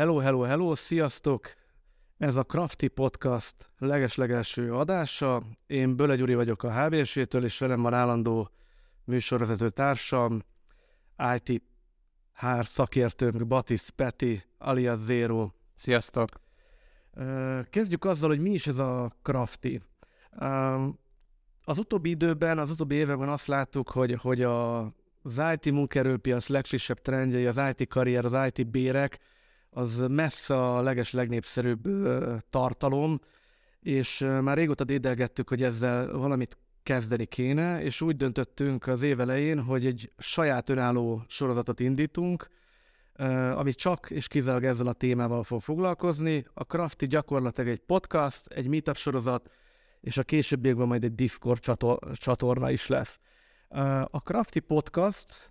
Hello, hello, hello, sziasztok! Ez a Crafty Podcast legeslegelső adása. Én Böle Gyuri vagyok a HBS-től, és velem van állandó műsorvezető társam, IT HR szakértőm, Batis Peti, alias Zero. Sziasztok! Kezdjük azzal, hogy mi is ez a Crafty. Az utóbbi időben, az utóbbi években azt láttuk, hogy, hogy a, az IT munkerőpiac legfrissebb trendjei, az IT karrier, az IT bérek, az messze a leges legnépszerűbb tartalom, és már régóta dédelgettük, hogy ezzel valamit kezdeni kéne, és úgy döntöttünk az év elején, hogy egy saját önálló sorozatot indítunk, ami csak és kizárólag ezzel a témával fog foglalkozni. A Crafty gyakorlatilag egy podcast, egy meetup sorozat, és a későbbiekben majd egy Discord csatorna is lesz. A Crafty Podcast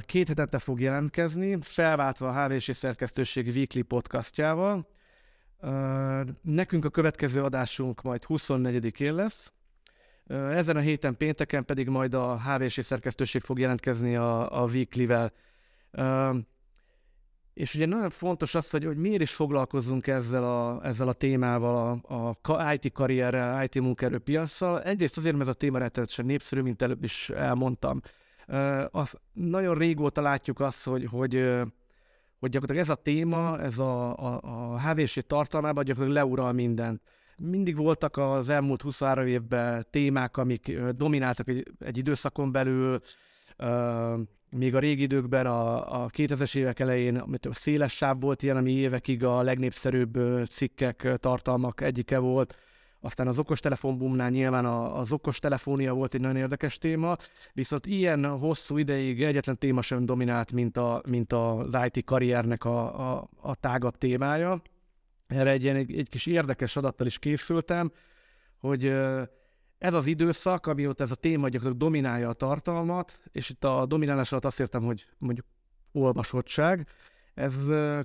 két hetente fog jelentkezni, felváltva a HVS szerkesztőség weekly podcastjával. Nekünk a következő adásunk majd 24-én lesz. Ezen a héten pénteken pedig majd a HVS szerkesztőség fog jelentkezni a, a weekly-vel. És ugye nagyon fontos az, hogy, hogy miért is foglalkozunk ezzel a, ezzel a témával, a, a IT karrierrel, IT munkaerőpiasszal. Egyrészt azért, mert ez a téma rettenetesen népszerű, mint előbb is elmondtam. Az, nagyon régóta látjuk azt, hogy, hogy, hogy gyakorlatilag ez a téma, ez a, a, a HVC tartalmában gyakorlatilag leural mindent. Mindig voltak az elmúlt 23 évben témák, amik domináltak egy, egy időszakon belül, még a régi időkben, a, a 2000-es évek elején, amit a széles sáv volt ilyen, ami évekig a legnépszerűbb cikkek, tartalmak egyike volt, aztán az okostelefon boomnál nyilván az okostelefónia volt egy nagyon érdekes téma, viszont ilyen hosszú ideig egyetlen téma sem dominált, mint, a, mint az IT karriernek a, a, a tágabb témája. Erre egy, egy, egy kis érdekes adattal is készültem, hogy ez az időszak, amióta ez a téma gyakorlatilag dominálja a tartalmat, és itt a dominálás alatt azt értem, hogy mondjuk olvasottság, ez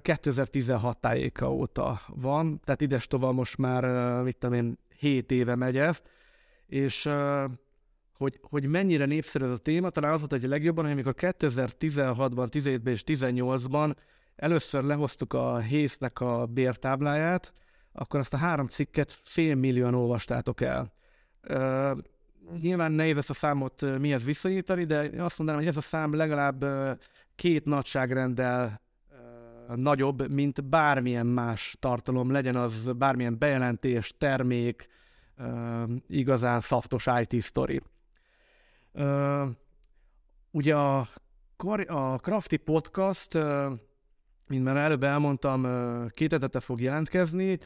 2016 tájéka óta van, tehát ides tovább most már, mit tudom én, 7 éve megy ez, és hogy, hogy mennyire népszerű ez a téma, talán az volt egy legjobban, hogy amikor 2016-ban, 17-ben és 18-ban először lehoztuk a hésznek a bértábláját, akkor azt a három cikket fél millióan olvastátok el. Nyilván nehéz ezt a számot mihez viszonyítani, de azt mondanám, hogy ez a szám legalább két nagyságrenddel nagyobb, mint bármilyen más tartalom, legyen az bármilyen bejelentés, termék, igazán szaftos IT story. Ugye a, Crafty Podcast, mint már előbb elmondtam, két etete fog jelentkezni.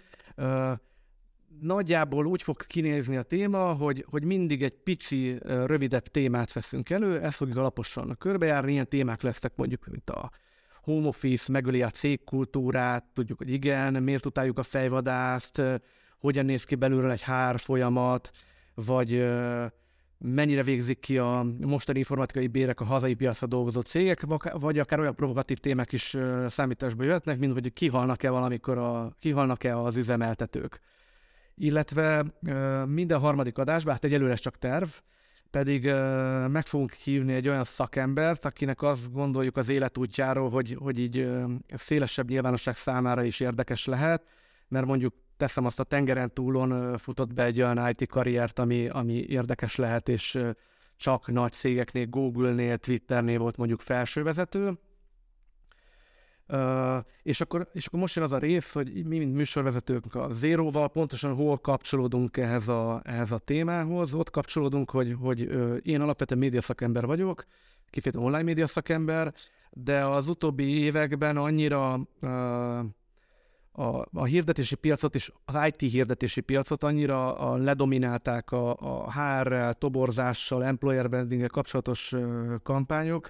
Nagyjából úgy fog kinézni a téma, hogy, hogy mindig egy pici, rövidebb témát veszünk elő, ezt fogjuk alaposan körbejárni, ilyen témák lesznek mondjuk, mint a home office megöli a cégkultúrát, tudjuk, hogy igen, miért utáljuk a fejvadászt, hogyan néz ki belülről egy hár folyamat, vagy mennyire végzik ki a mostani informatikai bérek a hazai piacra dolgozó cégek, vagy akár olyan provokatív témák is számításba jöhetnek, mint hogy kihalnak-e valamikor, a, kihalnak-e az üzemeltetők. Illetve minden harmadik adásban, hát egyelőre ez csak terv, pedig uh, meg fogunk hívni egy olyan szakembert, akinek azt gondoljuk az életútjáról, hogy, hogy így uh, szélesebb nyilvánosság számára is érdekes lehet, mert mondjuk teszem azt a tengeren túlon uh, futott be egy olyan IT karriert, ami, ami érdekes lehet, és csak nagy cégeknél, Google-nél, Twitter-nél volt mondjuk felsővezető, És, akkor, és akkor most jön az a rész, hogy mi, mint műsorvezetők a Zéróval pontosan hol kapcsolódunk ehhez a, ehhez a témához. Ott kapcsolódunk, hogy, hogy én alapvetően médiaszakember vagyok, kifejezetten online médiaszakember, de az utóbbi években annyira uh, a, a hirdetési piacot és az IT hirdetési piacot annyira a, ledominálták a, a HR-rel, toborzással, employer branding kapcsolatos uh, kampányok,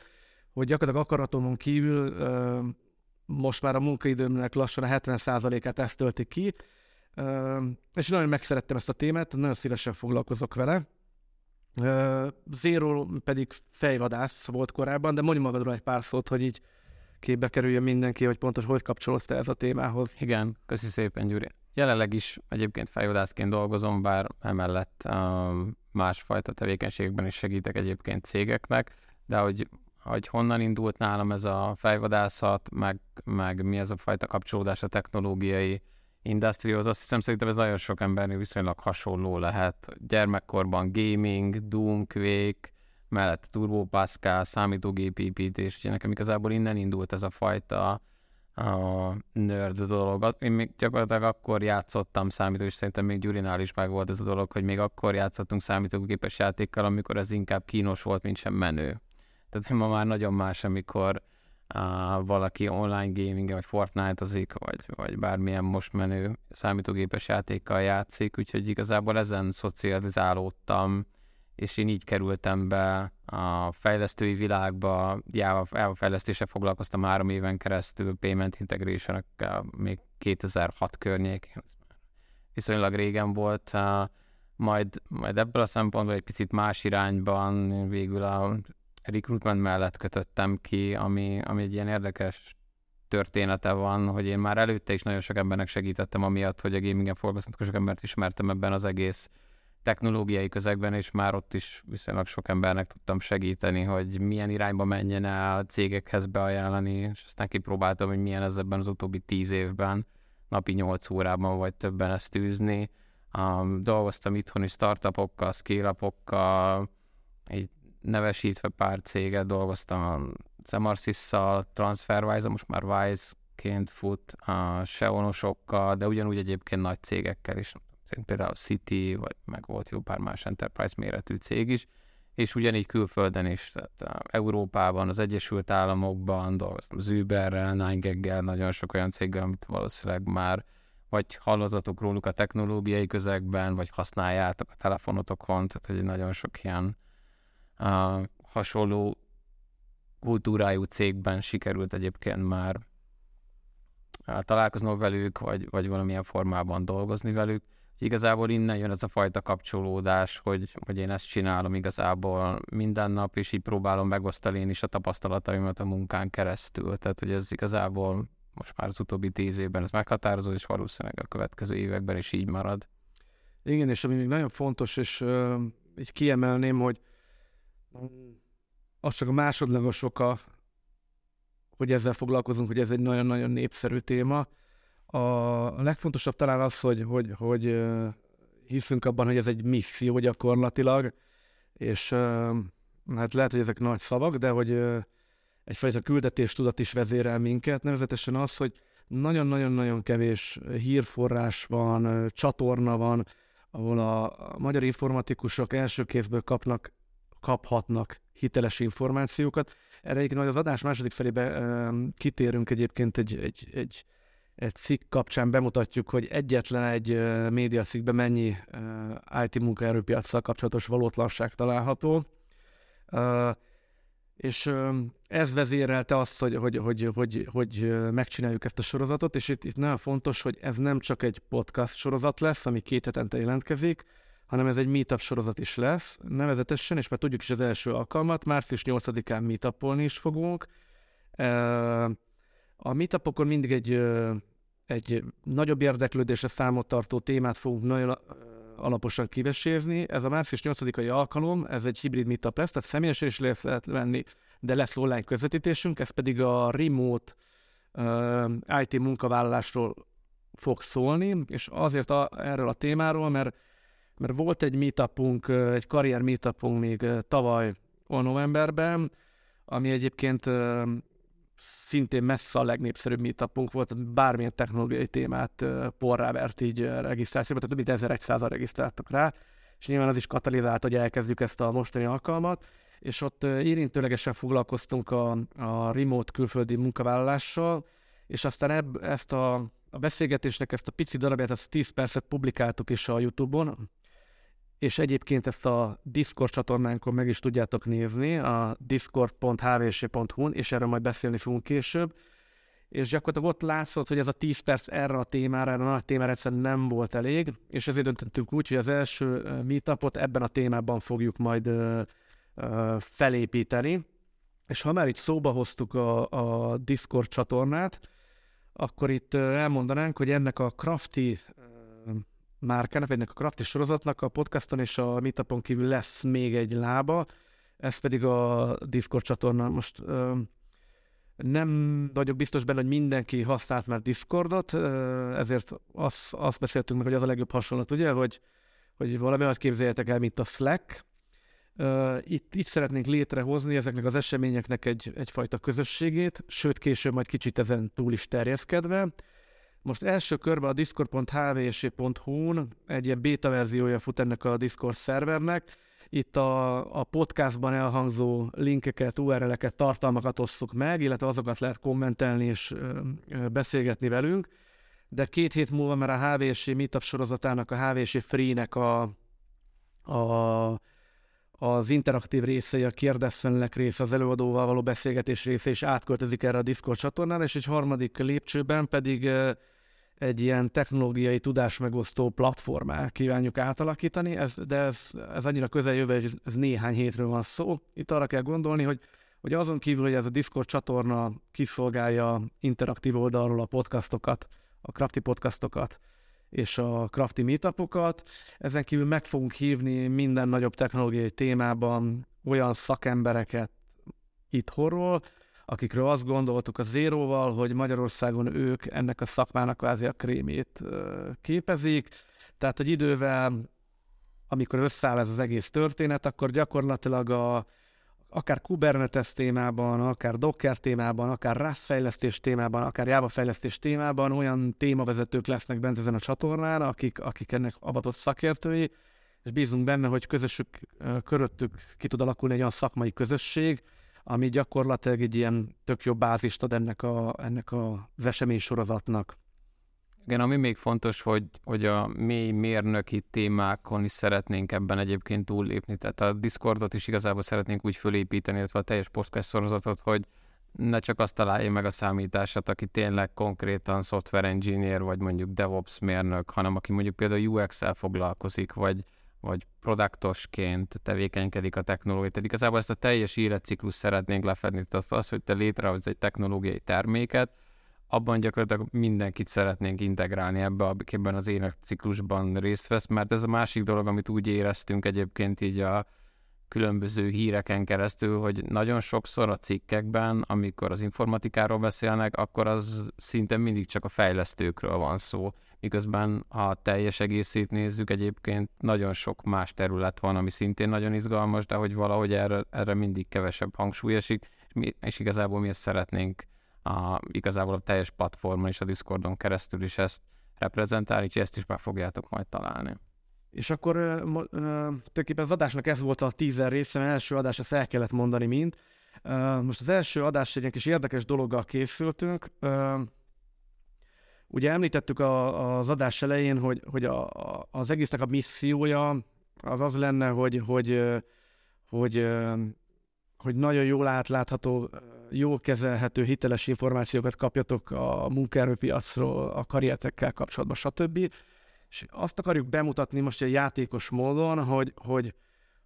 hogy gyakorlatilag akaratomon kívül uh, most már a munkaidőmnek lassan a 70%-át ezt tölti ki, és nagyon megszerettem ezt a témát, nagyon szívesen foglalkozok vele. Zero pedig fejvadász volt korábban, de mondj magadról egy pár szót, hogy így képbe kerüljön mindenki, hogy pontos hogy kapcsolódsz te ez a témához. Igen, köszi szépen, Gyuri. Jelenleg is egyébként fejvadászként dolgozom, bár emellett um, másfajta tevékenységben is segítek egyébként cégeknek, de hogy hogy honnan indult nálam ez a fejvadászat, meg, meg mi ez a fajta kapcsolódás a technológiai industrihoz, azt hiszem szerintem ez nagyon sok embernél viszonylag hasonló lehet. Gyermekkorban gaming, Doom, Quake, mellett Turbo Pascal, számítógép építés, és nekem igazából innen indult ez a fajta a nerd dolog. Én még gyakorlatilag akkor játszottam számítógép, és szerintem még Gyurinál is meg volt ez a dolog, hogy még akkor játszottunk számítógépes játékkal, amikor ez inkább kínos volt, mint sem menő. Tehát ma már nagyon más, amikor uh, valaki online gaming vagy Fortnite-ozik, vagy, vagy bármilyen most menő számítógépes játékkal játszik, úgyhogy igazából ezen szocializálódtam, és én így kerültem be a fejlesztői világba, Java fejlesztése foglalkoztam három éven keresztül, Payment integration még 2006 környékén, viszonylag régen volt, majd, majd ebből a szempontból egy picit más irányban végül a recruitment mellett kötöttem ki, ami, ami egy ilyen érdekes története van, hogy én már előtte is nagyon sok embernek segítettem, amiatt, hogy a gamingen foglalkoztam, sok embert ismertem ebben az egész technológiai közegben, és már ott is viszonylag sok embernek tudtam segíteni, hogy milyen irányba menjen el cégekhez beajánlani, és aztán kipróbáltam, hogy milyen ez ebben az utóbbi tíz évben, napi nyolc órában vagy többen ezt űzni. Um, dolgoztam itthoni startupokkal, scale-upokkal, így nevesítve pár céget, dolgoztam a Zemarsis-szal, TransferWise, most már Wise-ként fut, a Seonosokkal, de ugyanúgy egyébként nagy cégekkel is, például City, vagy meg volt jó pár más enterprise méretű cég is, és ugyanígy külföldön is, tehát Európában, az Egyesült Államokban dolgoztam az Uberrel, nine nagyon sok olyan céggel, amit valószínűleg már vagy hallozatok róluk a technológiai közegben, vagy használjátok a telefonotokon, tehát hogy nagyon sok ilyen uh, hasonló kultúrájú cégben sikerült egyébként már találkoznom velük, vagy, vagy valamilyen formában dolgozni velük. Igazából innen jön ez a fajta kapcsolódás, hogy, hogy én ezt csinálom igazából minden nap, és így próbálom megosztani én is a tapasztalataimat a munkán keresztül. Tehát, hogy ez igazából most már az utóbbi tíz évben ez meghatározó, és valószínűleg a következő években is így marad. Igen, és ami még nagyon fontos, és uh, így kiemelném, hogy az csak a másodlagos oka, hogy ezzel foglalkozunk, hogy ez egy nagyon-nagyon népszerű téma. A legfontosabb talán az, hogy, hogy, hogy hiszünk abban, hogy ez egy misszió gyakorlatilag, és hát lehet, hogy ezek nagy szavak, de hogy egyfajta küldetéstudat is vezérel minket, nevezetesen az, hogy nagyon-nagyon-nagyon kevés hírforrás van, csatorna van, ahol a magyar informatikusok első kézből kapnak, kaphatnak hiteles információkat. Erre egyébként majd az adás második felébe kitérünk egyébként egy, egy, egy egy cikk kapcsán bemutatjuk, hogy egyetlen egy média cikkben mennyi IT munkaerőpiacsal kapcsolatos valótlanság található. És ez vezérelte azt, hogy, hogy, hogy, hogy, hogy megcsináljuk ezt a sorozatot, és itt, itt nagyon fontos, hogy ez nem csak egy podcast sorozat lesz, ami két hetente jelentkezik, hanem ez egy meetup sorozat is lesz, nevezetesen, és már tudjuk is az első alkalmat, március 8-án meetupolni is fogunk, a meetupokon mindig egy, egy nagyobb érdeklődésre számot tartó témát fogunk nagyon alaposan kivesézni. Ez a március 8-ai alkalom, ez egy hibrid meetup lesz, tehát személyesen is lehet venni, de lesz online közvetítésünk, ez pedig a remote IT munkavállalásról fog szólni, és azért a, erről a témáról, mert, mert volt egy meetupunk, egy karrier meetupunk még tavaly novemberben, ami egyébként szintén messze a legnépszerűbb meetupunk volt, bármilyen technológiai témát porrá vert így regisztrációba, tehát több mint 1100 regisztráltak rá, és nyilván az is katalizált, hogy elkezdjük ezt a mostani alkalmat, és ott érintőlegesen foglalkoztunk a, a remote külföldi munkavállalással, és aztán ebb, ezt a, a beszélgetésnek ezt a pici darabját, ezt 10 percet publikáltuk is a Youtube-on, és egyébként ezt a Discord csatornánkon meg is tudjátok nézni, a discord.hvc.hu-n, és erről majd beszélni fogunk később, és gyakorlatilag ott látszott, hogy ez a 10 perc erre a témára, erre a nagy témára egyszerűen nem volt elég, és ezért döntöttünk úgy, hogy az első meetupot ebben a témában fogjuk majd uh, uh, felépíteni, és ha már itt szóba hoztuk a, a Discord csatornát, akkor itt elmondanánk, hogy ennek a Crafty márkának, vagy ennek a Crafty sorozatnak a podcaston és a Meetupon kívül lesz még egy lába, ez pedig a Discord csatorna. Most nem vagyok biztos benne, hogy mindenki használt már Discordot, ezért azt, azt beszéltünk meg, hogy az a legjobb hasonlat, ugye, hogy, hogy valami olyat képzeljetek el, mint a Slack. Itt, itt szeretnénk létrehozni ezeknek az eseményeknek egy, egyfajta közösségét, sőt később majd kicsit ezen túl is terjeszkedve. Most első körben a discord.hvs.hu-n egy ilyen beta verziója fut ennek a Discord szervernek, itt a, a podcastban elhangzó linkeket, URL-eket, tartalmakat osszuk meg, illetve azokat lehet kommentelni és ö, ö, beszélgetni velünk. De két hét múlva már a HVS Meetup sorozatának, a HVS Free-nek a, a, az interaktív részei, a kérdezfelelek része, az előadóval való beszélgetés része is átköltözik erre a Discord csatornára, és egy harmadik lépcsőben pedig egy ilyen technológiai tudásmegosztó platformá kívánjuk átalakítani, ez, de ez, ez annyira közeljövő, hogy ez néhány hétről van szó. Itt arra kell gondolni, hogy, hogy azon kívül, hogy ez a Discord csatorna kiszolgálja interaktív oldalról a podcastokat, a crafty podcastokat, és a crafty meetupokat. Ezen kívül meg fogunk hívni minden nagyobb technológiai témában olyan szakembereket itthonról, akikről azt gondoltuk a Zéróval, hogy Magyarországon ők ennek a szakmának kvázi a krémét képezik. Tehát, hogy idővel, amikor összeáll ez az egész történet, akkor gyakorlatilag a, akár Kubernetes témában, akár Docker témában, akár RAS fejlesztés témában, akár Java fejlesztés témában olyan témavezetők lesznek bent ezen a csatornán, akik, akik ennek avatott szakértői, és bízunk benne, hogy közössük, köröttük ki tud alakulni egy olyan szakmai közösség, ami gyakorlatilag egy ilyen tök jó bázist ad ennek, a, ennek az esemény sorozatnak. Igen, ami még fontos, hogy, hogy a mély mérnöki témákon is szeretnénk ebben egyébként túllépni. Tehát a Discordot is igazából szeretnénk úgy fölépíteni, illetve a teljes podcast sorozatot, hogy ne csak azt találja meg a számítását, aki tényleg konkrétan software engineer, vagy mondjuk DevOps mérnök, hanem aki mondjuk például UX-el foglalkozik, vagy, vagy produktosként tevékenykedik a technológia. Tehát igazából ezt a teljes életciklus szeretnénk lefedni. Tehát az, hogy te létrehoz egy technológiai terméket, abban gyakorlatilag mindenkit szeretnénk integrálni ebbe, akiben az életciklusban részt vesz, mert ez a másik dolog, amit úgy éreztünk egyébként így a különböző híreken keresztül, hogy nagyon sokszor a cikkekben, amikor az informatikáról beszélnek, akkor az szinte mindig csak a fejlesztőkről van szó. Miközben ha teljes egészét nézzük, egyébként nagyon sok más terület van, ami szintén nagyon izgalmas, de hogy valahogy erre, erre mindig kevesebb hangsúly esik, és, mi, és igazából mi ezt szeretnénk a, igazából a teljes platformon és a Discordon keresztül is ezt reprezentálni, úgyhogy ezt is meg fogjátok majd találni. És akkor uh, tulajdonképpen az adásnak ez volt a teaser része, mert első adás ezt el kellett mondani mind. Most az első adás egy kis érdekes dologgal készültünk. Ugye említettük az adás elején, hogy, hogy a, az egésznek a missziója az az lenne, hogy, hogy, hogy, hogy nagyon jól átlátható, jól kezelhető, hiteles információkat kapjatok a munkaerőpiacról, a karrierekkel kapcsolatban, stb. És azt akarjuk bemutatni most egy játékos módon, hogy, hogy,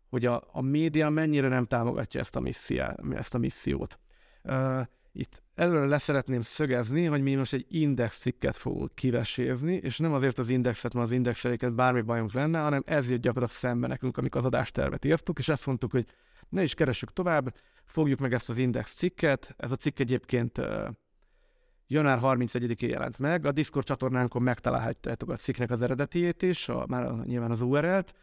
hogy a, a média mennyire nem támogatja ezt a, missziá, ezt a missziót. Uh, itt előre leszeretném szögezni, hogy mi most egy index cikket fogunk kivesézni, és nem azért az indexet, mert az indexeléket bármi bajunk lenne, hanem ez jött gyakorlatilag szembe nekünk, amikor az adástervet írtuk, és azt mondtuk, hogy ne is keressük tovább, fogjuk meg ezt az index cikket. Ez a cikk egyébként január 31-én jelent meg. A Discord csatornánkon megtalálhatjátok a cikknek az eredetiét is, a, már nyilván az URL-t,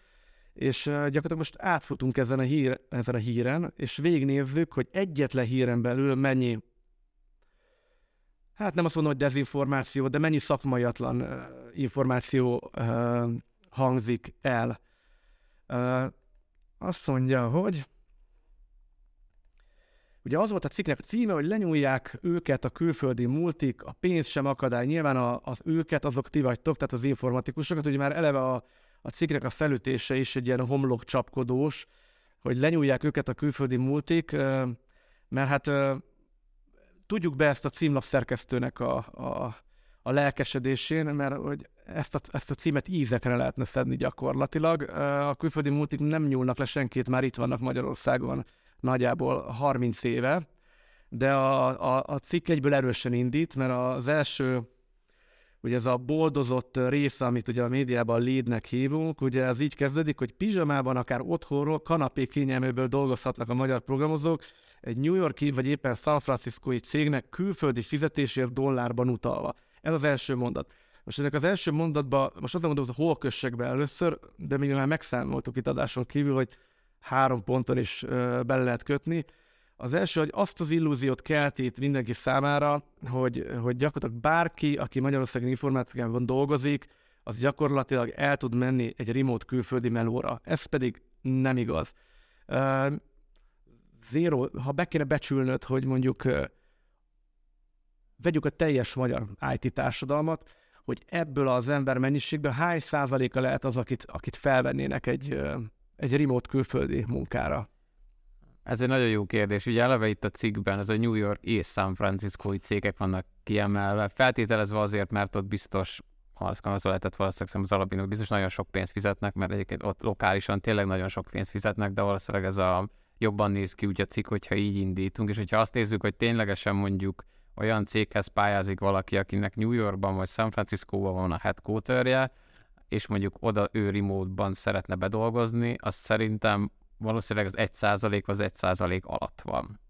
és gyakorlatilag most átfutunk ezen a, hír, ezen a híren, és végignézzük, hogy egyetlen híren belül mennyi hát nem azt mondom, hogy dezinformáció, de mennyi szakmaiatlan információ hangzik el. Azt mondja, hogy Ugye az volt a cikknek a címe, hogy lenyúlják őket a külföldi multik, a pénz sem akadály. Nyilván a, az őket azok ti vagytok, tehát az informatikusokat, ugye már eleve a, a cikknek a felütése is egy ilyen homlok csapkodós, hogy lenyúlják őket a külföldi multik, mert hát tudjuk be ezt a címlap szerkesztőnek a, a, a lelkesedésén, mert hogy ezt a, ezt a címet ízekre lehetne szedni gyakorlatilag. A külföldi multik nem nyúlnak le senkit, már itt vannak Magyarországon nagyjából 30 éve, de a, a, a cikk egyből erősen indít, mert az első ugye ez a boldozott része, amit ugye a médiában leadnek hívunk, ugye ez így kezdődik, hogy pizsamában akár otthonról, kanapé kényelméből dolgozhatnak a magyar programozók, egy New Yorki vagy éppen San Franciscoi cégnek külföldi fizetésért dollárban utalva. Ez az első mondat. Most ennek az első mondatban, most azt mondom, hogy hol kössek be először, de még már megszámoltuk itt adáson kívül, hogy három ponton is bele lehet kötni. Az első, hogy azt az illúziót kelti itt mindenki számára, hogy, hogy gyakorlatilag bárki, aki Magyarországon informatikában dolgozik, az gyakorlatilag el tud menni egy remote külföldi melóra. Ez pedig nem igaz. Zero, ha be kéne becsülnöd, hogy mondjuk vegyük a teljes magyar IT társadalmat, hogy ebből az ember mennyiségből hány százaléka lehet az, akit, akit felvennének egy, egy remote külföldi munkára? Ez egy nagyon jó kérdés. Ugye eleve itt a cikkben ez a New York és San Francisco cégek vannak kiemelve, feltételezve azért, mert ott biztos az lehetett valószínűleg az alapítók biztos nagyon sok pénzt fizetnek, mert egyébként ott lokálisan tényleg nagyon sok pénzt fizetnek, de valószínűleg ez a jobban néz ki úgy a cikk, hogyha így indítunk, és hogyha azt nézzük, hogy ténylegesen mondjuk olyan céghez pályázik valaki, akinek New Yorkban vagy San Francisco-ban van a headquarterje, és mondjuk oda ő remote-ban szeretne bedolgozni, az szerintem valószínűleg az 1 százalék az 1 százalék alatt van.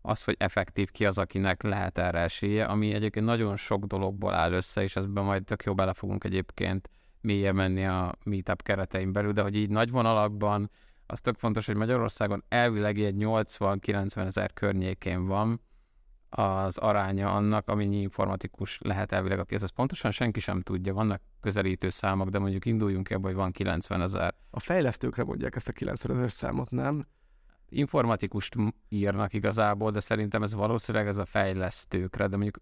Az, hogy effektív ki az, akinek lehet erre esélye, ami egyébként nagyon sok dologból áll össze, és ezben majd tök jó bele fogunk egyébként mélye menni a meetup keretein belül, de hogy így nagy vonalakban az tök fontos, hogy Magyarországon elvileg egy 80-90 ezer környékén van, az aránya annak, amennyi informatikus lehet elvileg a piac. Ez pontosan senki sem tudja, vannak közelítő számok, de mondjuk induljunk ki abba, hogy van 90 ezer. A fejlesztőkre mondják ezt a 90 ezer számot, nem? Informatikust írnak igazából, de szerintem ez valószínűleg ez a fejlesztőkre, de mondjuk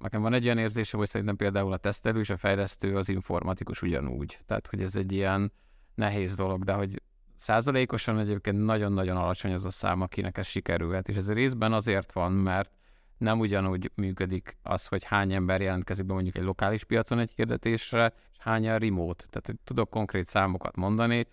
nekem van egy olyan érzése, hogy szerintem például a tesztelő és a fejlesztő az informatikus ugyanúgy. Tehát, hogy ez egy ilyen nehéz dolog, de hogy százalékosan egyébként nagyon-nagyon alacsony az a szám, akinek ez sikerülhet, és ez részben azért van, mert nem ugyanúgy működik az, hogy hány ember jelentkezik be mondjuk egy lokális piacon egy hirdetésre, és hány a remote. Tehát hogy tudok konkrét számokat mondani,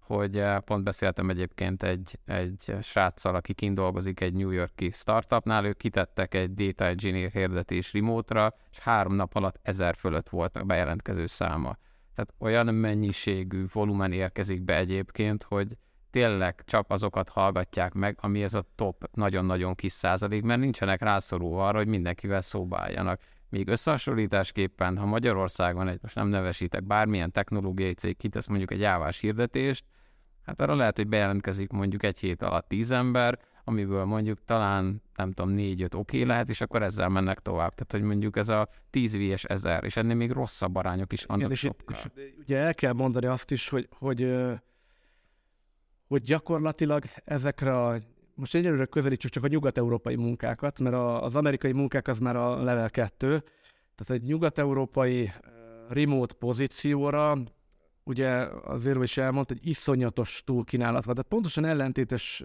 hogy eh, pont beszéltem egyébként egy, egy sráccal, aki kint dolgozik egy New Yorki startupnál, ők kitettek egy data engineer hirdetés remote-ra, és három nap alatt ezer fölött volt a bejelentkező száma. Tehát olyan mennyiségű volumen érkezik be egyébként, hogy tényleg csak azokat hallgatják meg, ami ez a top nagyon-nagyon kis százalék, mert nincsenek rászorulva arra, hogy mindenkivel szóba álljanak. Még összehasonlításképpen, ha Magyarországon egy, most nem nevesítek, bármilyen technológiai cég kitesz mondjuk egy jávás hirdetést, hát arra lehet, hogy bejelentkezik mondjuk egy hét alatt tíz ember, amiből mondjuk talán, nem tudom, négy-öt oké okay lehet, és akkor ezzel mennek tovább. Tehát, hogy mondjuk ez a 10 vs ezer, és ennél még rosszabb arányok is vannak Igen, és, itt, és ugye el kell mondani azt is, hogy, hogy hogy gyakorlatilag ezekre a most egyelőre közelítsük csak a nyugat-európai munkákat, mert az amerikai munkák az már a level 2, tehát egy nyugat-európai remote pozícióra, ugye azért is elmondta, hogy iszonyatos túlkínálat van, tehát pontosan ellentétes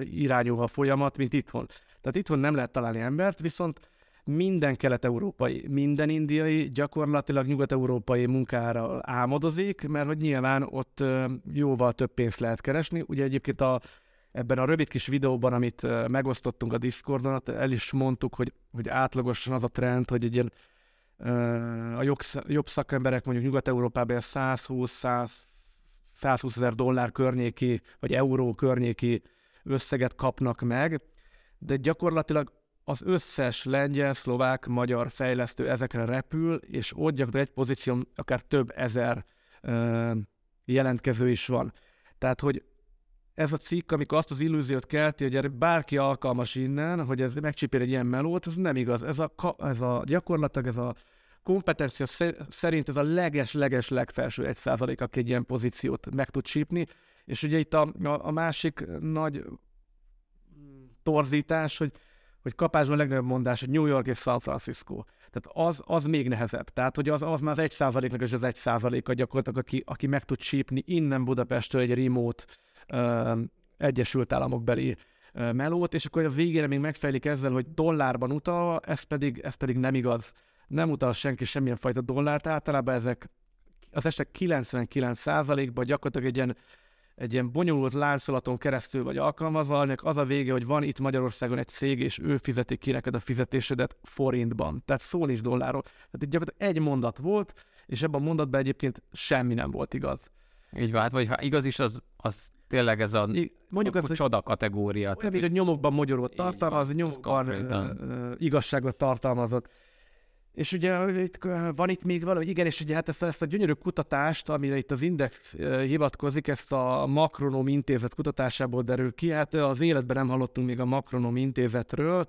irányú a folyamat, mint itthon. Tehát itthon nem lehet találni embert, viszont minden kelet-európai, minden indiai gyakorlatilag nyugat-európai munkára álmodozik, mert hogy nyilván ott jóval több pénzt lehet keresni. Ugye egyébként a, ebben a rövid kis videóban, amit megosztottunk a Discordon, el is mondtuk, hogy, hogy átlagosan az a trend, hogy egy ilyen a jobb, szakemberek mondjuk Nyugat-Európában 120 120 ezer dollár környéki, vagy euró környéki összeget kapnak meg, de gyakorlatilag az összes lengyel, szlovák, magyar fejlesztő ezekre repül, és ott gyakorlatilag egy pozíción akár több ezer ö, jelentkező is van. Tehát, hogy ez a cikk, amikor azt az illúziót kelti, hogy bárki alkalmas innen, hogy ez megcsipél egy ilyen melót, ez nem igaz. Ez a, ez a gyakorlatilag ez a kompetencia szerint ez a leges-leges legfelső egy százalék, aki egy ilyen pozíciót meg tud csípni. És ugye itt a, a, a másik nagy torzítás, hogy hogy kapásban a legnagyobb mondás, hogy New York és San Francisco. Tehát az, az még nehezebb. Tehát, hogy az, az már az egy százaléknak és az egy százaléka gyakorlatilag, aki, aki meg tud csípni innen Budapestről egy remote uh, Egyesült Államok beli uh, melót, és akkor a végére még megfejlik ezzel, hogy dollárban utal, ez pedig, ez pedig nem igaz. Nem utal senki semmilyen fajta dollárt, általában ezek az este 99 százalékban gyakorlatilag egy ilyen egy ilyen bonyolult láncolaton keresztül vagy alkalmazva, aminek az a vége, hogy van itt Magyarországon egy cég, és ő fizeti ki neked a fizetésedet forintban. Tehát szó nincs dollárról. Tehát itt gyakorlatilag egy mondat volt, és ebben a mondatban egyébként semmi nem volt igaz. Így vált, vagy ha igaz is, az, az tényleg ez a mondjuk az, csoda kategória. Olyan, mint a nyomokban magyarult tartalmaz, nyomokban igazságot tartalmazott. És ugye van itt még valami, igen, és ugye hát ezt, ezt a gyönyörű kutatást, amire itt az Index hivatkozik, ezt a Makronom Intézet kutatásából derül ki, hát az életben nem hallottunk még a Makronom Intézetről.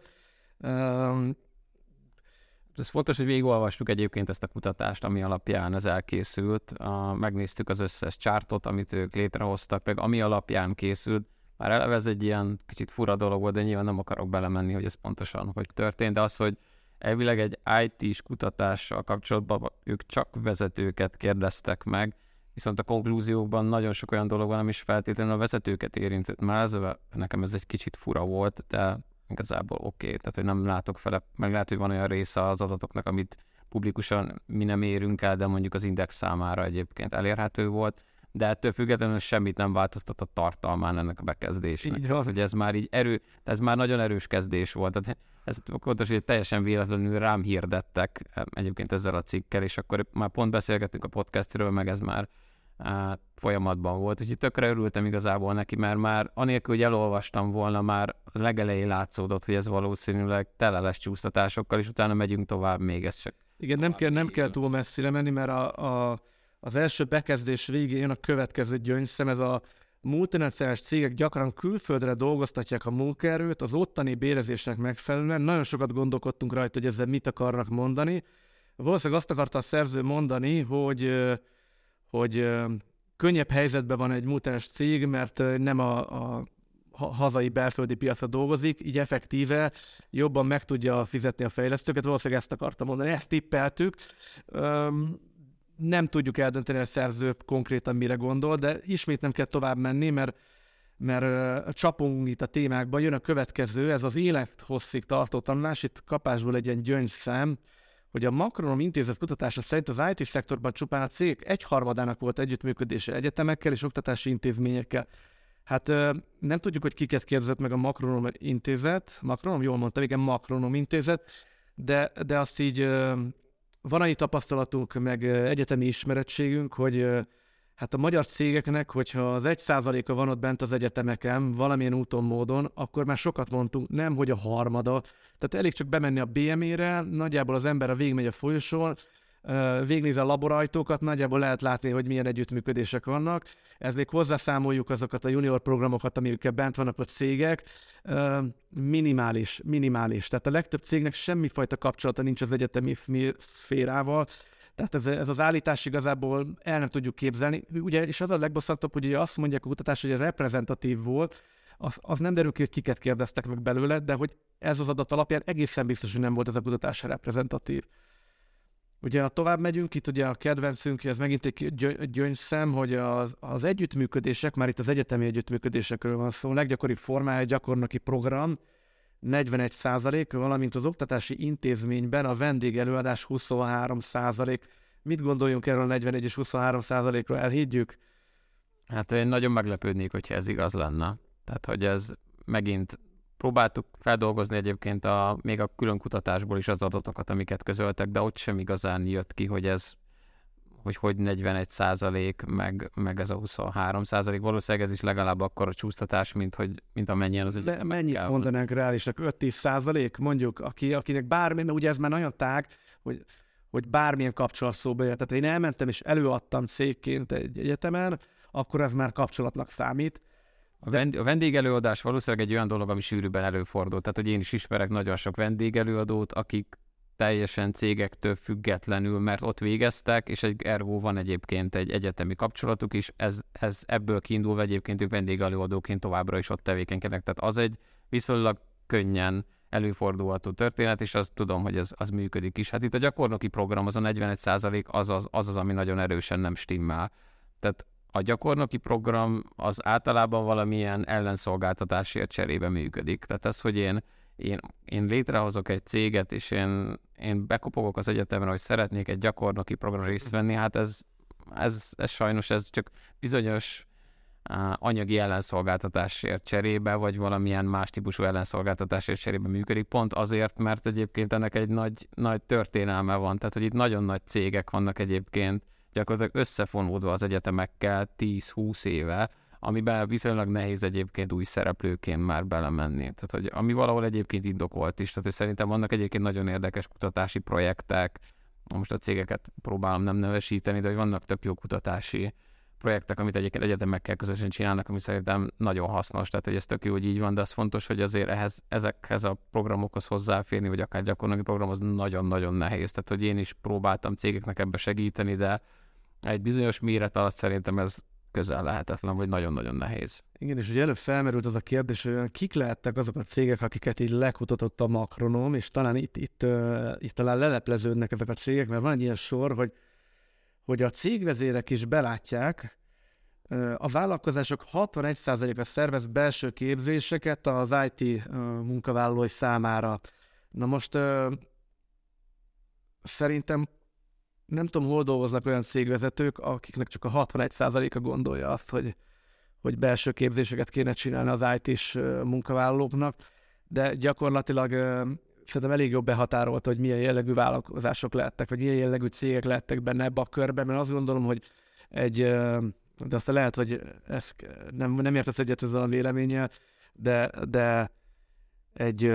Ez fontos, hogy végigolvastuk egyébként ezt a kutatást, ami alapján ez elkészült. Megnéztük az összes csártot, amit ők létrehoztak, meg ami alapján készült. Már eleve ez egy ilyen kicsit fura dolog volt, de nyilván nem akarok belemenni, hogy ez pontosan hogy történt, de az, hogy elvileg egy IT-s kutatással kapcsolatban ők csak vezetőket kérdeztek meg, viszont a konklúziókban nagyon sok olyan dolog van, nem is feltétlenül a vezetőket érintett. Már ez, nekem ez egy kicsit fura volt, de igazából oké, okay. tehát hogy nem látok fele, meg lehet, hogy van olyan része az adatoknak, amit publikusan mi nem érünk el, de mondjuk az index számára egyébként elérhető volt, de ettől függetlenül semmit nem változtat a tartalmán ennek a bekezdésnek. Így van. Hogy ez már így erő, ez már nagyon erős kezdés volt. Tehát ez fontos, hogy teljesen véletlenül rám hirdettek egyébként ezzel a cikkel, és akkor már pont beszélgettünk a podcastről, meg ez már á, folyamatban volt, úgyhogy tökre örültem igazából neki, mert már anélkül, hogy elolvastam volna, már legelején látszódott, hogy ez valószínűleg tele lesz csúsztatásokkal, és utána megyünk tovább még, ez csak igen, nem kell, nem kell túl messzire menni, mert a, a, az első bekezdés végén a következő gyöngyszem, ez a multinacionális cégek gyakran külföldre dolgoztatják a munkaerőt, az ottani bérezésnek megfelelően. Nagyon sokat gondolkodtunk rajta, hogy ezzel mit akarnak mondani. Valószínűleg azt akarta a szerző mondani, hogy, hogy könnyebb helyzetben van egy multinacionális cég, mert nem a, a hazai belföldi piacra dolgozik, így effektíve jobban meg tudja fizetni a fejlesztőket. Valószínűleg ezt akarta mondani, ezt tippeltük nem tudjuk eldönteni, a szerző konkrétan mire gondol, de ismét nem kell tovább menni, mert mert uh, csapunk itt a témákban, jön a következő, ez az élethosszig tartó tanulás, itt kapásból egy ilyen gyöngyszem, hogy a Makronom intézet kutatása szerint az IT szektorban csupán a cég egyharmadának volt együttműködése egyetemekkel és oktatási intézményekkel. Hát nem tudjuk, hogy kiket kérdezett meg a Makronom intézet, Makronom, jól mondtam, igen, Makronom intézet, de, de azt így van annyi tapasztalatunk, meg egyetemi ismerettségünk, hogy hát a magyar cégeknek, hogyha az egy százaléka van ott bent az egyetemeken, valamilyen úton, módon, akkor már sokat mondtunk, nem, hogy a harmada. Tehát elég csak bemenni a BME-re, nagyjából az ember a végigmegy a folyosón, végignézi a laborajtókat, nagyjából lehet látni, hogy milyen együttműködések vannak. Ez még hozzászámoljuk azokat a junior programokat, amikkel bent vannak a cégek. Minimális, minimális. Tehát a legtöbb cégnek semmifajta kapcsolata nincs az egyetemi szférával, tehát ez, ez az állítás igazából el nem tudjuk képzelni. Ugye, és az a legbosszantóbb, hogy ugye azt mondják a kutatás, hogy reprezentatív volt, az, az nem derül ki, hogy kiket kérdeztek meg belőle, de hogy ez az adat alapján egészen biztos, hogy nem volt ez a kutatás reprezentatív. Ugye, ha tovább megyünk, itt ugye a kedvencünk, ez megint egy gyöngyszem, hogy az, az együttműködések, már itt az egyetemi együttműködésekről van szó, leggyakoribb formája gyakornoki program, 41 százalék, valamint az oktatási intézményben a vendégelőadás 23 százalék. Mit gondoljunk erről a 41 és 23 százalékról? Elhiggyük? Hát én nagyon meglepődnék, hogyha ez igaz lenne. Tehát, hogy ez megint próbáltuk feldolgozni egyébként a, még a külön kutatásból is az adatokat, amiket közöltek, de ott sem igazán jött ki, hogy ez hogy hogy 41 százalék, meg, meg ez a 23 százalék. Valószínűleg ez is legalább akkor a csúsztatás, mint, hogy, mint amennyien az egyetemek Mennyit mondanánk reálisak? 5-10 százalék? Mondjuk, aki, akinek bármi, mert ugye ez már nagyon tág, hogy, hogy bármilyen kapcsolat szóba. Tehát én elmentem és előadtam cégként egy egyetemen, akkor ez már kapcsolatnak számít. A, vend- a vendégelőadás valószínűleg egy olyan dolog, ami sűrűbben előfordul. Tehát, hogy én is ismerek nagyon sok vendégelőadót, akik teljesen cégektől függetlenül, mert ott végeztek, és egy ergo van egyébként egy egyetemi kapcsolatuk is, ez, ez ebből kiindulva egyébként ők vendégelőadóként továbbra is ott tevékenykednek, tehát az egy viszonylag könnyen előfordulható történet, és azt tudom, hogy ez az működik is. Hát itt a gyakornoki program, az a 41 az az, az az, ami nagyon erősen nem stimmel. Tehát a gyakornoki program az általában valamilyen ellenszolgáltatásért cserébe működik. Tehát ez, hogy én, én, én létrehozok egy céget, és én, én bekopogok az egyetemre, hogy szeretnék egy gyakornoki program részt venni, hát ez, ez, ez sajnos ez csak bizonyos anyagi ellenszolgáltatásért cserébe, vagy valamilyen más típusú ellenszolgáltatásért cserébe működik, pont azért, mert egyébként ennek egy nagy, nagy történelme van, tehát hogy itt nagyon nagy cégek vannak egyébként, gyakorlatilag összefonódva az egyetemekkel 10-20 éve, amiben viszonylag nehéz egyébként új szereplőként már belemenni. Tehát, hogy ami valahol egyébként indokolt is, tehát hogy szerintem vannak egyébként nagyon érdekes kutatási projektek, most a cégeket próbálom nem nevesíteni, de hogy vannak több jó kutatási projektek, amit egyébként egyetemekkel közösen csinálnak, ami szerintem nagyon hasznos, tehát hogy ez tök jó, hogy így van, de az fontos, hogy azért ehhez, ezekhez a programokhoz hozzáférni, vagy akár gyakornoki program, az nagyon-nagyon nehéz. Tehát, hogy én is próbáltam cégeknek ebbe segíteni, de egy bizonyos méret alatt szerintem ez közel lehetetlen, vagy nagyon-nagyon nehéz. Igen, és ugye előbb felmerült az a kérdés, hogy kik lehettek azok a cégek, akiket így lekutatott a makronom, és talán itt, itt, uh, itt talán lelepleződnek ezek a cégek, mert van egy ilyen sor, hogy hogy a cégvezérek is belátják, a vállalkozások 61%-a szervez belső képzéseket az IT munkavállalói számára. Na most szerintem nem tudom, hol dolgoznak olyan cégvezetők, akiknek csak a 61%-a gondolja azt, hogy, hogy belső képzéseket kéne csinálni az IT-s munkavállalóknak, de gyakorlatilag szerintem elég jobb behatárolt, hogy milyen jellegű vállalkozások lettek, vagy milyen jellegű cégek lettek benne ebbe a körbe, mert azt gondolom, hogy egy, de aztán lehet, hogy ez nem, nem értesz egyet ezzel a véleménnyel, de, de egy,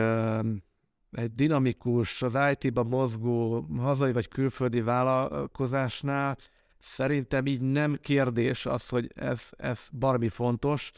egy dinamikus, az IT-ba mozgó hazai vagy külföldi vállalkozásnál szerintem így nem kérdés az, hogy ez, ez barmi fontos,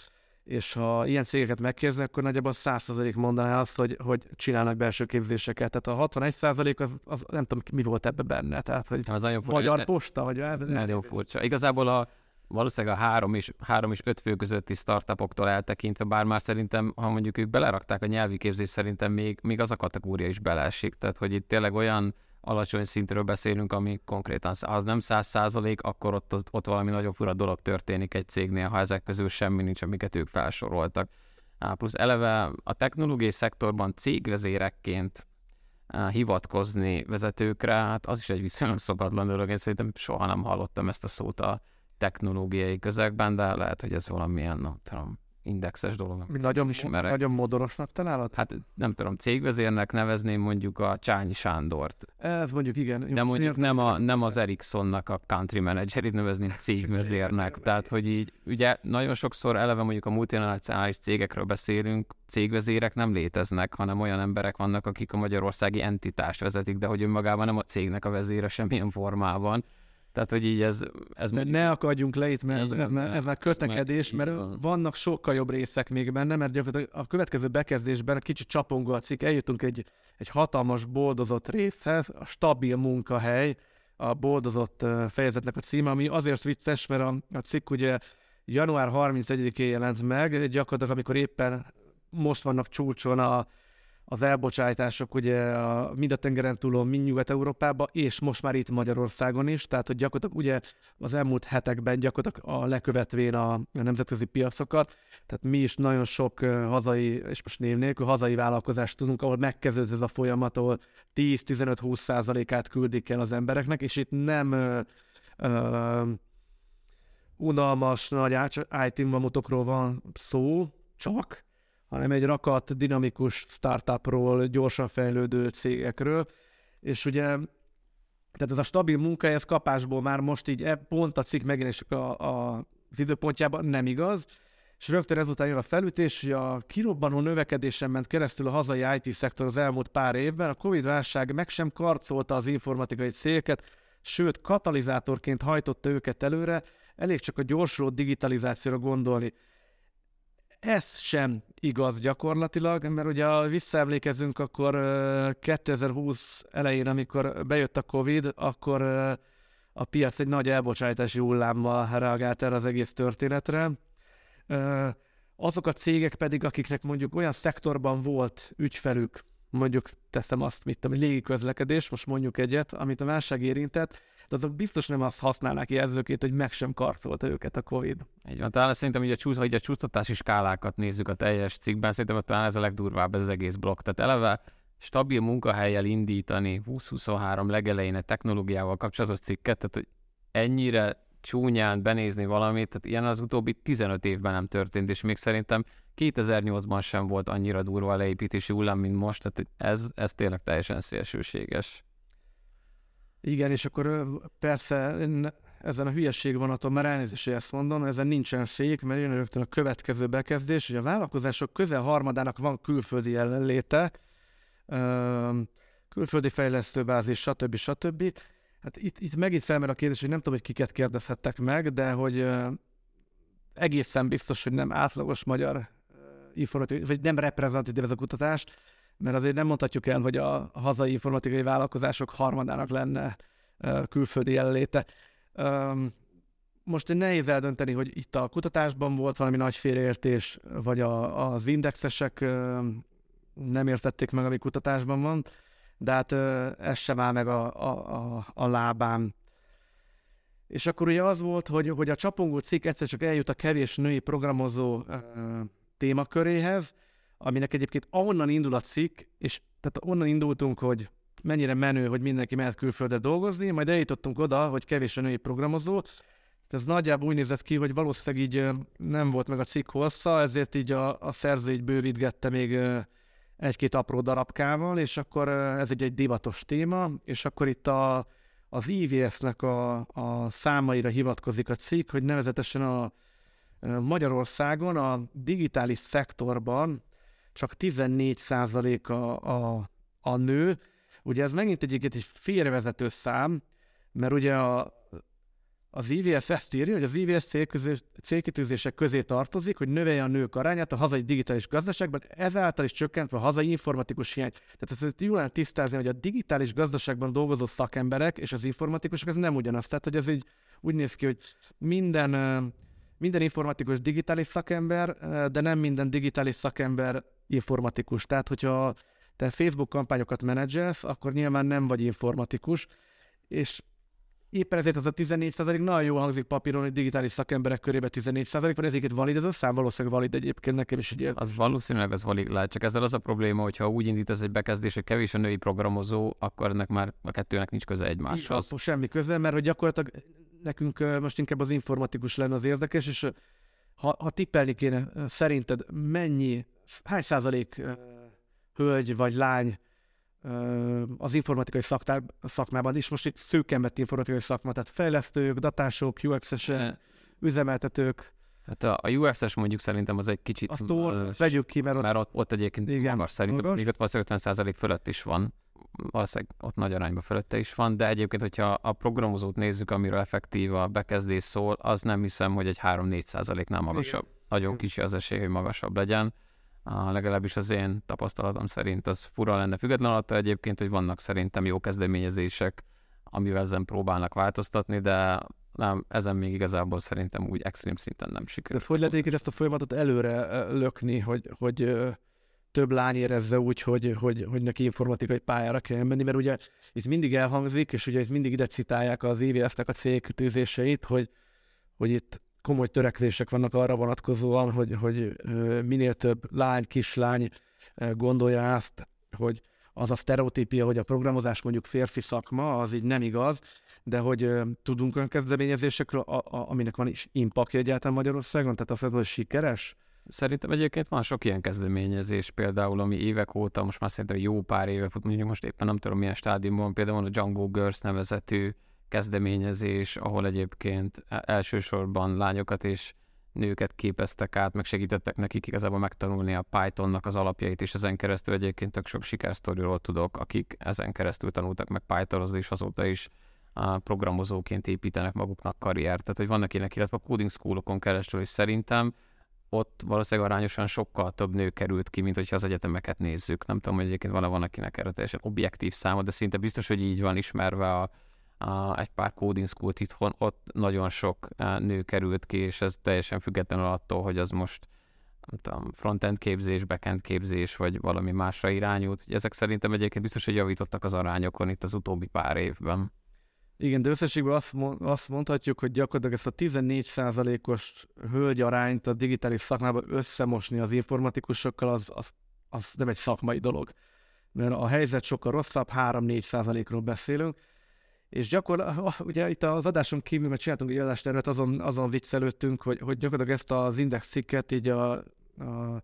és ha ilyen cégeket megkérdezek, akkor nagyjából 100% mondaná azt, hogy, hogy csinálnak belső képzéseket. Tehát a 61% az, az nem tudom, mi volt ebbe benne. Tehát, hogy az nagyon furcsa. Magyar posta, vagy... Nagyon furcsa. Igazából a, valószínűleg a három és, három és öt fő közötti startupoktól eltekintve, bár már szerintem, ha mondjuk ők belerakták a nyelvi képzést, szerintem még, még az a kategória is beleesik. Tehát, hogy itt tényleg olyan alacsony szintről beszélünk, ami konkrétan, ha az nem száz százalék, akkor ott, ott valami nagyon fura dolog történik egy cégnél, ha ezek közül semmi nincs, amiket ők felsoroltak. Plusz eleve a technológiai szektorban cégvezérekként hivatkozni vezetőkre, hát az is egy viszonylag szokatlan dolog. Én szerintem soha nem hallottam ezt a szót a technológiai közegben, de lehet, hogy ez valamilyen, nem tudom, indexes dolog. Mi nagyon, ismerek. nagyon modorosnak találod? Hát nem tudom, cégvezérnek nevezném mondjuk a Csányi Sándort. Ez mondjuk igen. De mondjuk nem, a, nem az Ericssonnak a country managerét nevezném cégvezérnek. Tehát, hogy így ugye nagyon sokszor eleve mondjuk a multinacionális cégekről beszélünk, cégvezérek nem léteznek, hanem olyan emberek vannak, akik a magyarországi entitást vezetik, de hogy önmagában nem a cégnek a vezére semmilyen formában tehát, hogy így ez... ez mondjuk... Ne akadjunk le itt, mert ez, ez, ez, ez már kötekedés, mert van. vannak sokkal jobb részek még benne, mert gyakorlatilag a következő bekezdésben kicsit csapongó a cikk, eljutunk egy, egy hatalmas boldozott részhez, a stabil munkahely, a boldozott fejezetnek a címe, ami azért vicces, mert a, a cikk ugye január 31-én jelent meg, gyakorlatilag amikor éppen most vannak csúcson a, az elbocsátások ugye a, mind a tengeren túlon, mind Nyugat-Európában, és most már itt Magyarországon is, tehát hogy gyakorlatilag ugye az elmúlt hetekben gyakorlatilag a lekövetvén a, a nemzetközi piacokat, tehát mi is nagyon sok hazai, és most név nélkül, hazai vállalkozást tudunk, ahol megkezdődött ez a folyamat, ahol 10-15-20 százalékát küldik el az embereknek, és itt nem uh, uh, unalmas nagy IT mamutokról van szó, csak, hanem egy rakat, dinamikus startupról, gyorsan fejlődő cégekről, és ugye tehát ez a stabil munka, ez kapásból már most így e, pont a cikk megjelenések a, a, az időpontjában nem igaz, és rögtön ezután jön a felütés, hogy a kirobbanó növekedésen ment keresztül a hazai IT-szektor az elmúlt pár évben, a Covid-válság meg sem karcolta az informatikai cégeket, sőt, katalizátorként hajtotta őket előre, elég csak a gyorsuló digitalizációra gondolni. Ez sem igaz gyakorlatilag, mert ugye ha visszaemlékezünk, akkor 2020 elején, amikor bejött a Covid, akkor a piac egy nagy elbocsátási hullámmal reagált erre az egész történetre. Azok a cégek pedig, akiknek mondjuk olyan szektorban volt ügyfelük, mondjuk teszem azt, mit tudom, légiközlekedés, most mondjuk egyet, amit a válság érintett, de azok biztos nem azt használnák jelzőként, hogy meg sem karcolta őket a Covid. Így van, talán szerintem, hogy a, csúsz, hogy a csúsztatási skálákat nézzük a teljes cikkben, szerintem talán ez a legdurvább ez az egész blokk. Tehát eleve stabil munkahelyel indítani 2023 legelején egy technológiával kapcsolatos cikket, tehát hogy ennyire csúnyán benézni valamit, tehát ilyen az utóbbi 15 évben nem történt, és még szerintem 2008-ban sem volt annyira durva a leépítési hullám, mint most, tehát ez, ez tényleg teljesen szélsőséges. Igen, és akkor persze ezen a hülyesség vonaton, már elnézést, hogy ezt mondom, ezen nincsen szék, mert jön rögtön a következő bekezdés, hogy a vállalkozások közel harmadának van külföldi jelenléte, külföldi fejlesztőbázis, stb. stb. Hát itt, itt megint felmer a kérdés, hogy nem tudom, hogy kiket kérdezhettek meg, de hogy egészen biztos, hogy nem átlagos magyar informatikai, vagy nem reprezentatív ez a kutatás, mert azért nem mondhatjuk el, hogy a hazai informatikai vállalkozások harmadának lenne külföldi jelenléte. Most nehéz eldönteni, hogy itt a kutatásban volt valami nagy félreértés, vagy a, az indexesek nem értették meg, ami kutatásban van, de hát ez sem áll meg a, a, a, a lábán. És akkor ugye az volt, hogy, hogy a csapongó cikk egyszer csak eljut a kevés női programozó témaköréhez, aminek egyébként ahonnan indul a cikk, és tehát onnan indultunk, hogy mennyire menő, hogy mindenki mehet külföldre dolgozni, majd eljutottunk oda, hogy kevés a női programozó. Ez nagyjából úgy nézett ki, hogy valószínűleg így nem volt meg a cikk hossza, ezért így a, a szerző így bővítgette még egy-két apró darabkával, és akkor ez egy, egy divatos téma, és akkor itt a, az IVS-nek a, a számaira hivatkozik a cikk, hogy nevezetesen a Magyarországon a digitális szektorban csak 14% a, a, a nő. Ugye ez megint egy, egy félrevezető szám, mert ugye a, az IVS ezt írja, hogy az IVS célkitűzések közé tartozik, hogy növelje a nők arányát a hazai digitális gazdaságban, ezáltal is csökkentve a hazai informatikus hiány. Tehát ezt jól lehet tisztázni, hogy a digitális gazdaságban dolgozó szakemberek és az informatikusok, ez nem ugyanaz. Tehát, hogy ez így úgy néz ki, hogy minden minden informatikus digitális szakember, de nem minden digitális szakember informatikus. Tehát, hogyha te Facebook kampányokat menedzselsz, akkor nyilván nem vagy informatikus, és éppen ezért az a 14 nagyon jó hangzik papíron, hogy digitális szakemberek körében 14 van, ezért valid ez a szám, valószínűleg valid egyébként nekem is. Ugye... Az valószínűleg az valid lehet, csak ezzel az a probléma, hogyha úgy indítasz egy bekezdés, hogy kevés a női programozó, akkor ennek már a kettőnek nincs köze egymáshoz. Igen, semmi köze, mert hogy gyakorlatilag nekünk most inkább az informatikus lenne az érdekes, és ha, ha tippelni kéne, szerinted mennyi, hány százalék hölgy vagy lány az informatikai szaktár, szakmában is, most itt szűken vett informatikai szakma, tehát fejlesztők, datások, UX-esek, üzemeltetők. Hát a, a UX-es mondjuk szerintem az egy kicsit... Azt vegyük ki, mert ott... Mert ott, ott egyébként igen, magas, szerintem magas. még ott 50% fölött is van valószínűleg ott nagy arányban fölötte is van, de egyébként, hogyha a programozót nézzük, amiről effektív a bekezdés szól, az nem hiszem, hogy egy 3-4 százaléknál magasabb. Igen. Nagyon kicsi az esély, hogy magasabb legyen. A, legalábbis az én tapasztalatom szerint az fura lenne. Független attól egyébként, hogy vannak szerintem jó kezdeményezések, amivel ezen próbálnak változtatni, de nem, ezen még igazából szerintem úgy extrém szinten nem sikerült. De hogy lehet ezt a folyamatot előre lökni, hogy, hogy több lány érezze úgy, hogy, hogy, hogy neki informatikai pályára kell menni, mert ugye itt mindig elhangzik, és ugye itt mindig ide citálják az EVS-nek a célkütőzéseit, hogy, hogy itt komoly törekvések vannak arra vonatkozóan, hogy, hogy minél több lány, kislány gondolja azt, hogy az a sztereotípia, hogy a programozás mondjuk férfi szakma, az így nem igaz, de hogy tudunk olyan kezdeményezésekről, a, a, aminek van is impaktja egyáltalán Magyarországon, tehát az, hogy sikeres, Szerintem egyébként van sok ilyen kezdeményezés, például ami évek óta, most már szerintem jó pár éve fut, mondjuk most éppen nem tudom milyen stádiumban, például a Django Girls nevezetű kezdeményezés, ahol egyébként e- elsősorban lányokat és nőket képeztek át, meg segítettek nekik igazából megtanulni a Pythonnak az alapjait, és ezen keresztül egyébként tök sok sikersztoriról tudok, akik ezen keresztül tanultak meg Python-ozni, és azóta is programozóként építenek maguknak karriert. Tehát, hogy vannak ilyenek, illetve a coding schoolokon keresztül, és szerintem ott valószínűleg arányosan sokkal több nő került ki, mint hogyha az egyetemeket nézzük. Nem tudom, hogy egyébként van-e van, akinek erre teljesen objektív száma, de szinte biztos, hogy így van ismerve a, a, egy pár coding school itthon, ott nagyon sok e, nő került ki, és ez teljesen függetlenül attól, hogy az most nem tudom, frontend képzés, backend képzés, vagy valami másra irányult. Ezek szerintem egyébként biztos, hogy javítottak az arányokon itt az utóbbi pár évben. Igen, de összességben azt, azt mondhatjuk, hogy gyakorlatilag ezt a 14%-os hölgyarányt a digitális szakmában összemosni az informatikusokkal, az, az, az nem egy szakmai dolog. Mert a helyzet sokkal rosszabb, 3-4%-ról beszélünk, és gyakorlatilag, ugye itt az adáson kívül, mert csináltunk egy adástervet, azon, azon viccelődtünk, hogy, hogy gyakorlatilag ezt az index cikket így a, a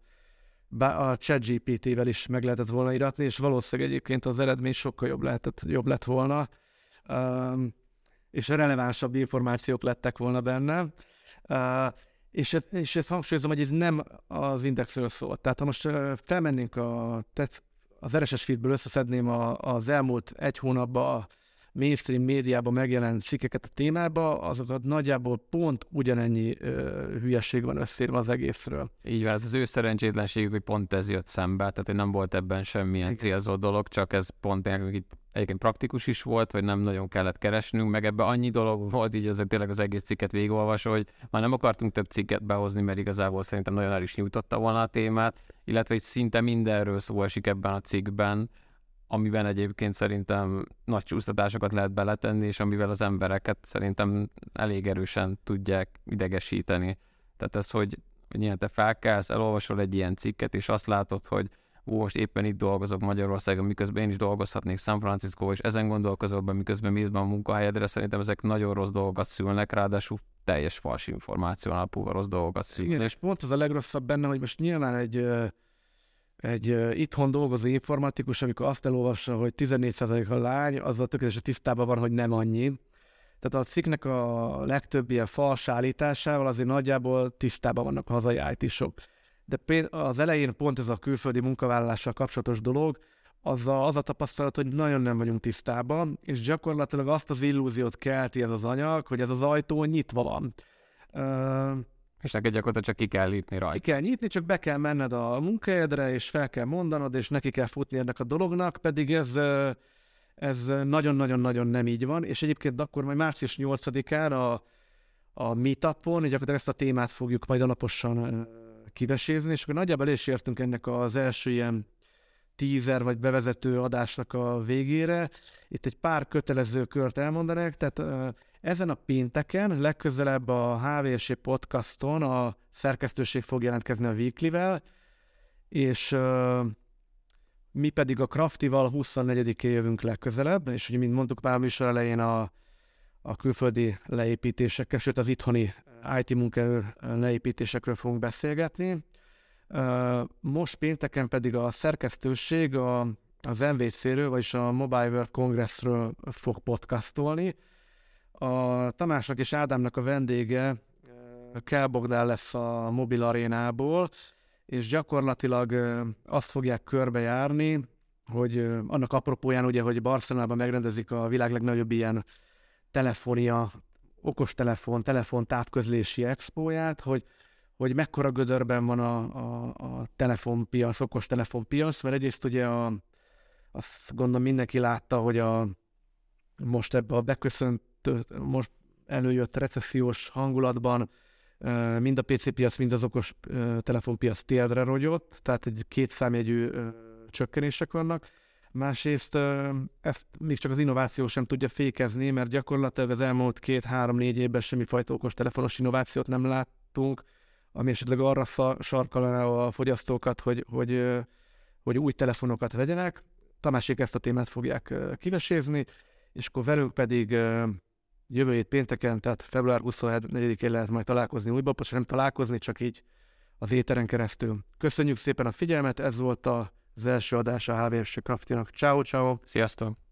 a ChatGPT-vel is meg lehetett volna iratni, és valószínűleg egyébként az eredmény sokkal jobb, lehetett, jobb lett volna, és relevánsabb információk lettek volna benne. Uh, és, ez, és ezt hangsúlyozom, hogy ez nem az indexről szól. Tehát ha most felmennénk a, tehát az RSS feedből összeszedném a, az elmúlt egy hónapban mainstream médiában megjelent cikkeket a témába, azokat nagyjából pont ugyanennyi ö, hülyeség van összérve az egészről. Így van, ez az ő szerencsétlenségük, hogy pont ez jött szembe, tehát hogy nem volt ebben semmilyen célzó dolog, csak ez pont egyébként praktikus is volt, hogy nem nagyon kellett keresnünk, meg ebbe annyi dolog volt, így azért tényleg az egész cikket végigolvasva, hogy már nem akartunk több cikket behozni, mert igazából szerintem nagyon el is nyújtotta volna a témát, illetve hogy szinte mindenről szó esik ebben a cikkben, amiben egyébként szerintem nagy csúsztatásokat lehet beletenni, és amivel az embereket szerintem elég erősen tudják idegesíteni. Tehát ez, hogy, hogy ilyen te felkelsz, elolvasol egy ilyen cikket, és azt látod, hogy ó, most éppen itt dolgozok Magyarországon, miközben én is dolgozhatnék San Francisco, és ezen gondolkozol be, miközben mész be a munkahelyedre, szerintem ezek nagyon rossz dolgokat szülnek, ráadásul teljes fals információ alapú rossz dolgokat szülnek. Igen, és pont az a legrosszabb benne, hogy most nyilván egy egy uh, itthon dolgozó informatikus, amikor azt elolvassa, hogy 14% a lány, azzal tökéletesen tisztában van, hogy nem annyi. Tehát a cikknek a legtöbb ilyen fals állításával azért nagyjából tisztában vannak a hazai IT-sok. De az elején pont ez a külföldi munkavállalással kapcsolatos dolog, az a, az a tapasztalat, hogy nagyon nem vagyunk tisztában, és gyakorlatilag azt az illúziót kelti ez az anyag, hogy ez az ajtó nyitva van. Uh, és neked gyakorlatilag csak ki kell lépni rajta. Ki kell nyitni, csak be kell menned a munkahelyedre, és fel kell mondanod, és neki kell futni ennek a dolognak, pedig ez ez nagyon-nagyon-nagyon nem így van, és egyébként akkor majd március 8-án a, a meetupon, gyakorlatilag ezt a témát fogjuk majd alaposan kivesézni, és akkor nagyjából is értünk ennek az első ilyen tízer vagy bevezető adásnak a végére. Itt egy pár kötelező kört elmondanak, tehát ezen a pénteken, legközelebb a HVSC podcaston a szerkesztőség fog jelentkezni a Weekly-vel, és mi pedig a Craftival 24-én jövünk legközelebb, és ugye, mint mondtuk már a műsor elején a, a külföldi leépítésekkel, sőt az itthoni IT munkaerő leépítésekről fogunk beszélgetni. Most pénteken pedig a szerkesztőség a, az MVC-ről, vagyis a Mobile World Congressről fog podcastolni, a Tamásnak és Ádámnak a vendége Kell Bogdán lesz a mobil arénából, és gyakorlatilag azt fogják körbejárni, hogy annak apropóján ugye, hogy Barcelonában megrendezik a világ legnagyobb ilyen telefonia, okostelefon, telefon távközlési expóját, hogy, hogy mekkora gödörben van a, a, a telefonpiac, okos telefonpiac, mert egyrészt ugye a, azt gondolom mindenki látta, hogy a, most ebbe a beköszönt most előjött recessziós hangulatban mind a PC piac, mind az okos telefonpiac térdre rogyott, tehát egy két számjegyű csökkenések vannak. Másrészt ezt még csak az innováció sem tudja fékezni, mert gyakorlatilag az elmúlt két-három-négy évben semmifajta okos telefonos innovációt nem láttunk, ami esetleg arra sarkalaná a fogyasztókat, hogy, hogy, hogy új telefonokat vegyenek. Tamásék ezt a témát fogják kivesézni, és akkor velünk pedig jövő hét pénteken, tehát február 24-én lehet majd találkozni újba, most nem találkozni, csak így az éteren keresztül. Köszönjük szépen a figyelmet, ez volt az első adás a HVS Craftinak. Ciao, ciao. Sziasztok!